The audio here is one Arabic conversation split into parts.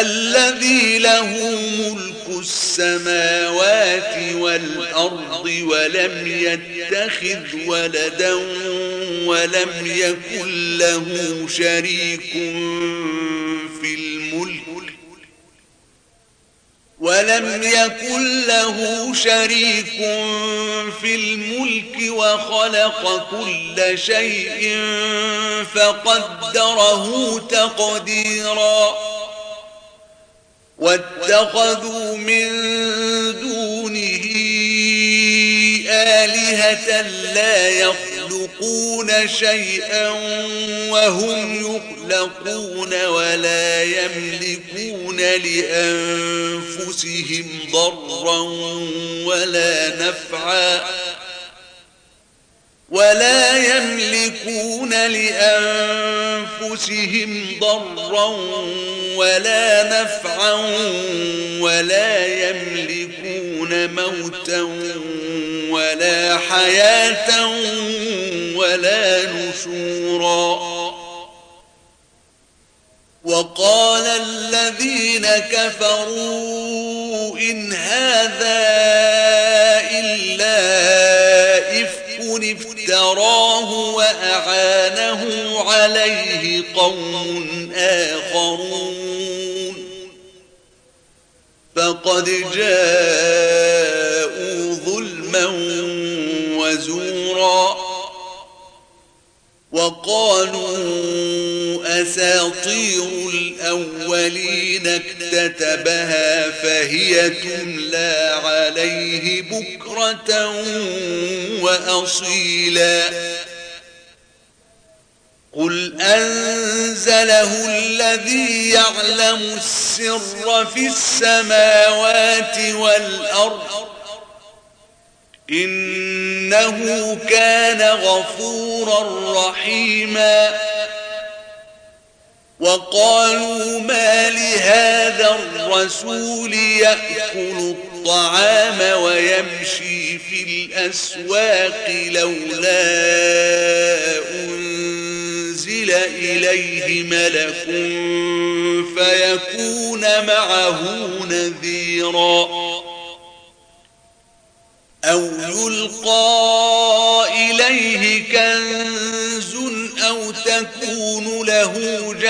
الذي له ملك السماوات والأرض ولم يتخذ ولدا ولم يكن له شريك في الملك ولم يكن له شريك في الملك وخلق كل شيء فقدره تقديراً واتخذوا من دونه آلهة لا يخلقون شيئا وهم يخلقون ولا يملكون لأنفسهم ضرا ولا نفعا ولا يملكون لأنفسهم ضرا ولا نفعا ولا يملكون موتا ولا حياة ولا نشورا. وقال الذين كفروا إن هذا وأعانه عليه قوم آخرون. فقد جاءوا ظلما وزورا وقالوا أساطير الأولين اكتتبها فهي تملى عليه بكرة وأصيلا. قل أنزله الذي يعلم السر في السماوات والأرض إنه كان غفورا رحيماً وقالوا ما لهذا الرسول يأكل الطعام ويمشي في الأسواق لولا أنزل إليه ملك فيكون معه نذيرا. أو يلقى إليه كنزا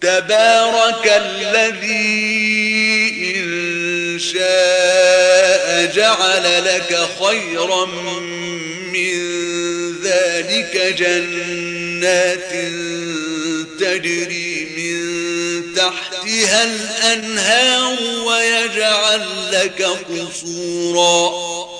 تبارك الذي إن شاء جعل لك خيرا من ذلك جنات تجري من تحتها الأنهار ويجعل لك قصوراً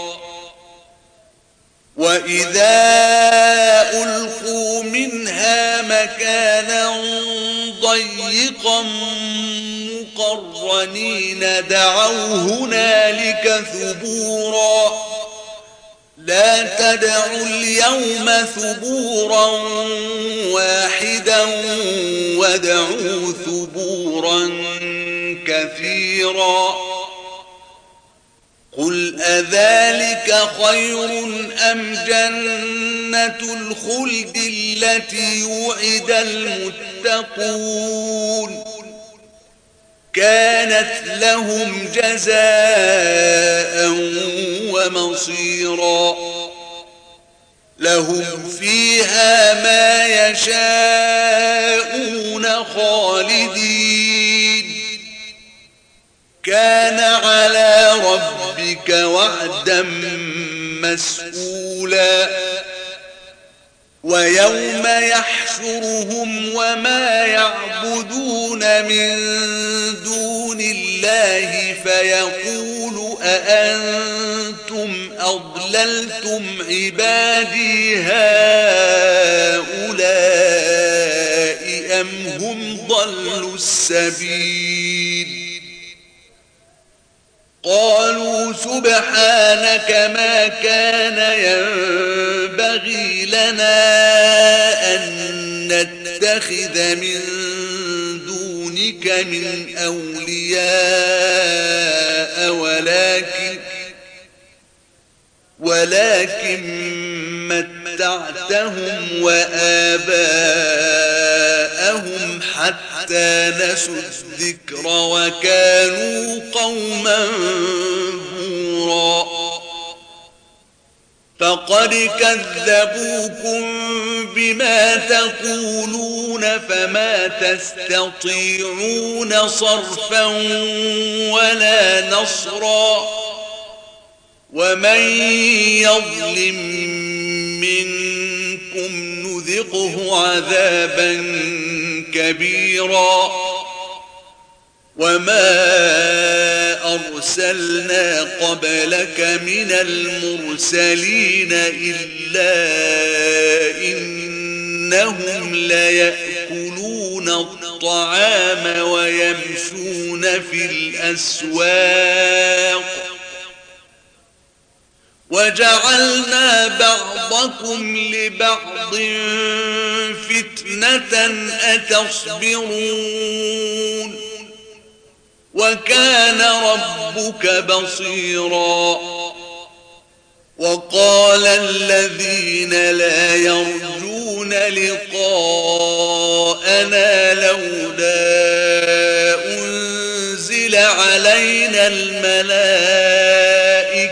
وإذا ألقوا منها مكانا ضيقا مقرنين دعوا هنالك ثبورا لا تدعوا اليوم ثبورا واحدا ودعوا ثبورا كثيرا قل أذلك خير أم جنة الخلد التي وعد المتقون كانت لهم جزاء ومصيرا لهم فيها ما يشاءون خالدين كان على ربك وعدا مسئولا ويوم يحشرهم وما يعبدون من دون الله فيقول أأنتم أضللتم عبادي هؤلاء أم هم ضلوا السبيل؟ قالوا سبحانك ما كان ينبغي لنا أن نتخذ من دونك من أولياء ولكن ولكن متعتهم وآباءهم حتى نسوا الذكر وكانوا قوما بورا. فقد كذبوكم بما تقولون فما تستطيعون صرفا ولا نصرا. ومن يظلم منكم نذقه عذابا كبيرا وما أرسلنا قبلك من المرسلين إلا إنهم ليأكلون الطعام ويمشون في الأسواق وجعلنا بعضكم لبعض فتنة أتصبرون وكان ربك بصيرا وقال الذين لا يرجون لقاءنا لولا أنزل علينا الملائكة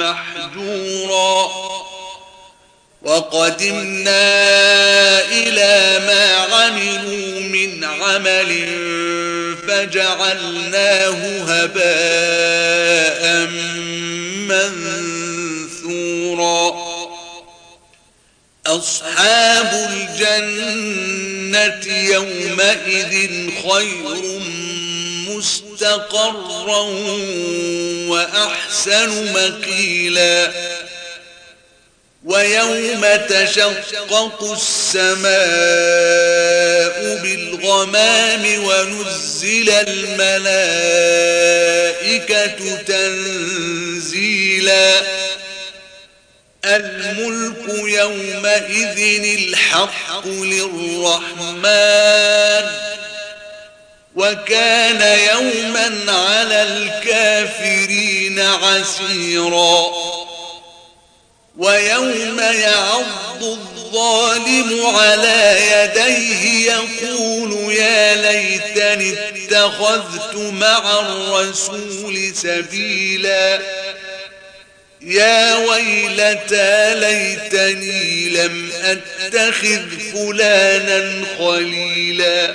محجورا. وقدمنا إلى ما عملوا من عمل فجعلناه هباء منثورا. أصحاب الجنة يومئذ خير مستقرا وأحسن مقيلا ويوم تشقق السماء بالغمام ونزل الملائكة تنزيلا الملك يومئذ الحق للرحمن وكان يوما على الكافرين عسيرا. ويوم يعض الظالم على يديه يقول يا ليتني اتخذت مع الرسول سبيلا. يا ويلتى ليتني لم أتخذ فلانا خليلا.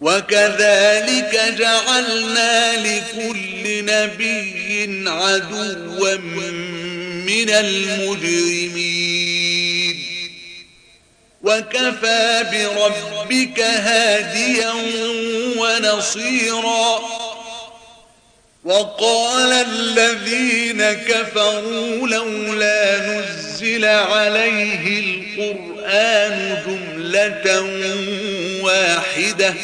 وكذلك جعلنا لكل نبي عدوا من المجرمين. وكفى بربك هاديا ونصيرا. وقال الذين كفروا لولا نزل عليه القرآن جملة واحدة.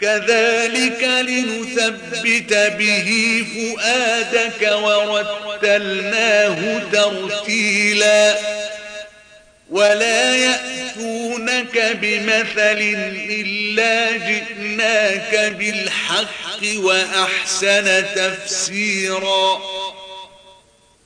كذلك لنثبت به فؤادك ورتلناه ترتيلا. ولا يأتونك بمثل إلا جئناك بالحق وأحسن تفسيرا.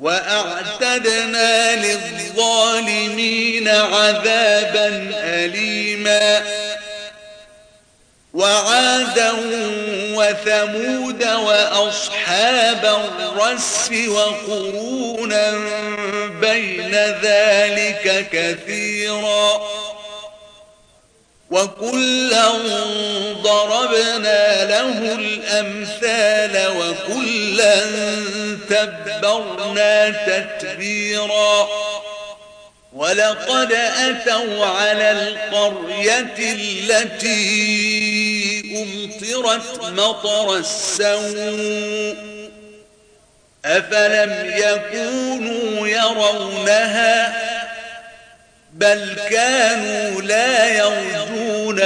وأعتدنا للظالمين عذابا أليما. وعادا وثمود وأصحاب الرس وقرونا بين ذلك كثيرا. وكلا ضربنا له الأمثال وكلا تبرنا تتبيرا ولقد أتوا على القرية التي أمطرت مطر السوء أفلم يكونوا يرونها بل كانوا لا يرجون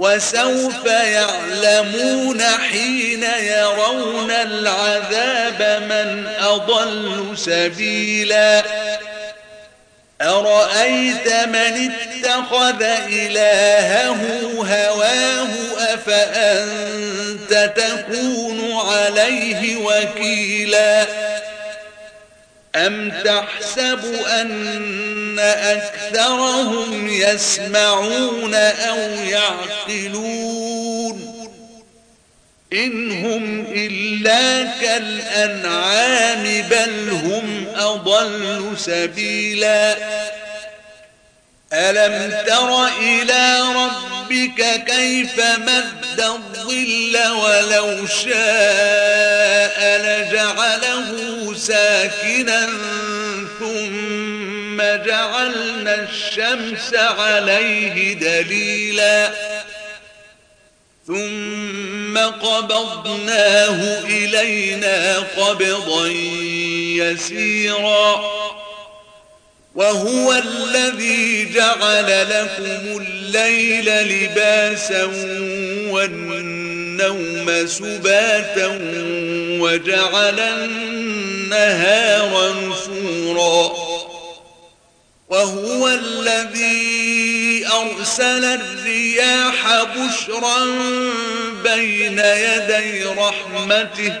وسوف يعلمون حين يرون العذاب من أضل سبيلا. أرأيت من اتخذ إلهه هواه أفأنت تكون عليه وكيلا؟ أم تحسب أن أكثرهم يسمعون أو يعقلون إن هم إلا كالأنعام بل هم أضل سبيلا ألم تر إلى ربك كيف مد الظل ولو شاء لجعله ساكنا ثم جعلنا الشمس عليه دليلا ثم قبضناه إلينا قبضا يسيرا وهو الذي جعل لكم الليل لباسا والنوم سباتا وجعل النهار نشورا وهو الذي أرسل الرياح بشرا بين يدي رحمته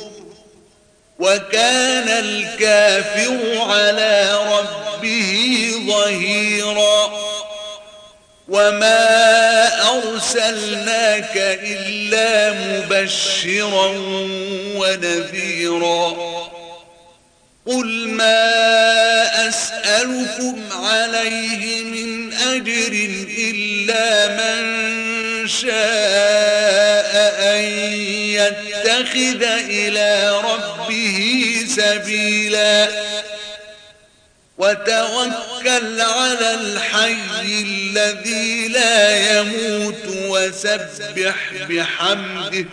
وكان الكافر على ربه ظهيرا. وما أرسلناك إلا مبشرا ونذيرا. قل ما أسألكم عليه من أجر إلا من شاء. يتخذ إلى ربه سبيلا. وتوكل على الحي الذي لا يموت وسبح بحمده.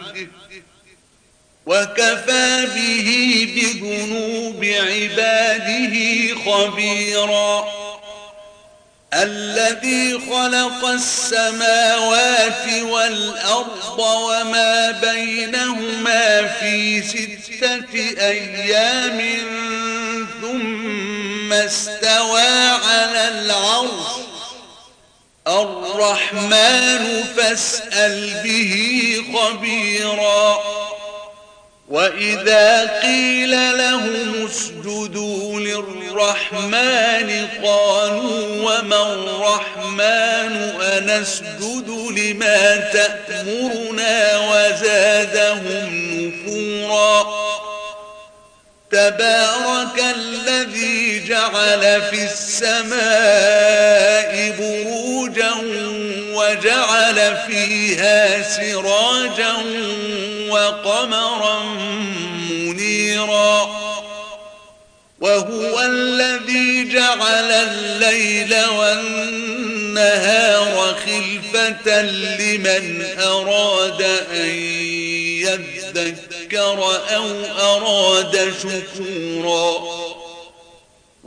وكفى به بذنوب عباده خبيرا. الذي خلق السماوات والأرض وما بينهما في ستة أيام ثم استوى على العرش. الرحمن فاسأل به خبيراً. وإذا قيل لهم اسجدوا للرحمن قالوا وما الرحمن أنسجد لما تأمرنا وزادهم نفورا تبارك الذي جعل في السماء بروجا وجعل فيها سراجا وقمرا منيرا. وهو الذي جعل الليل والنهار خلفة لمن أراد أن يذكر أو أراد شكورا.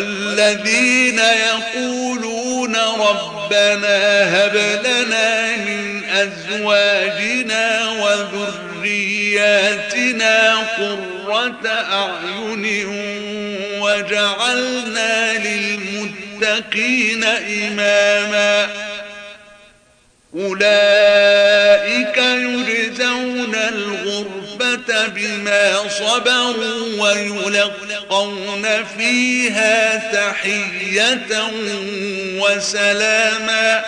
والذين يقولون ربنا هب لنا من أزواجنا وذرياتنا قرة أعين وجعلنا للمتقين إماما أولئك بما صبروا ويلقون فيها تحية وسلاما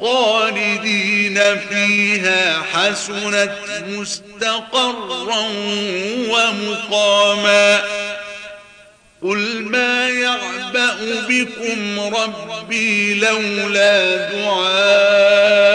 خالدين فيها حسنت مستقرا ومقاما قل ما يعبأ بكم ربي لولا دعاؤكم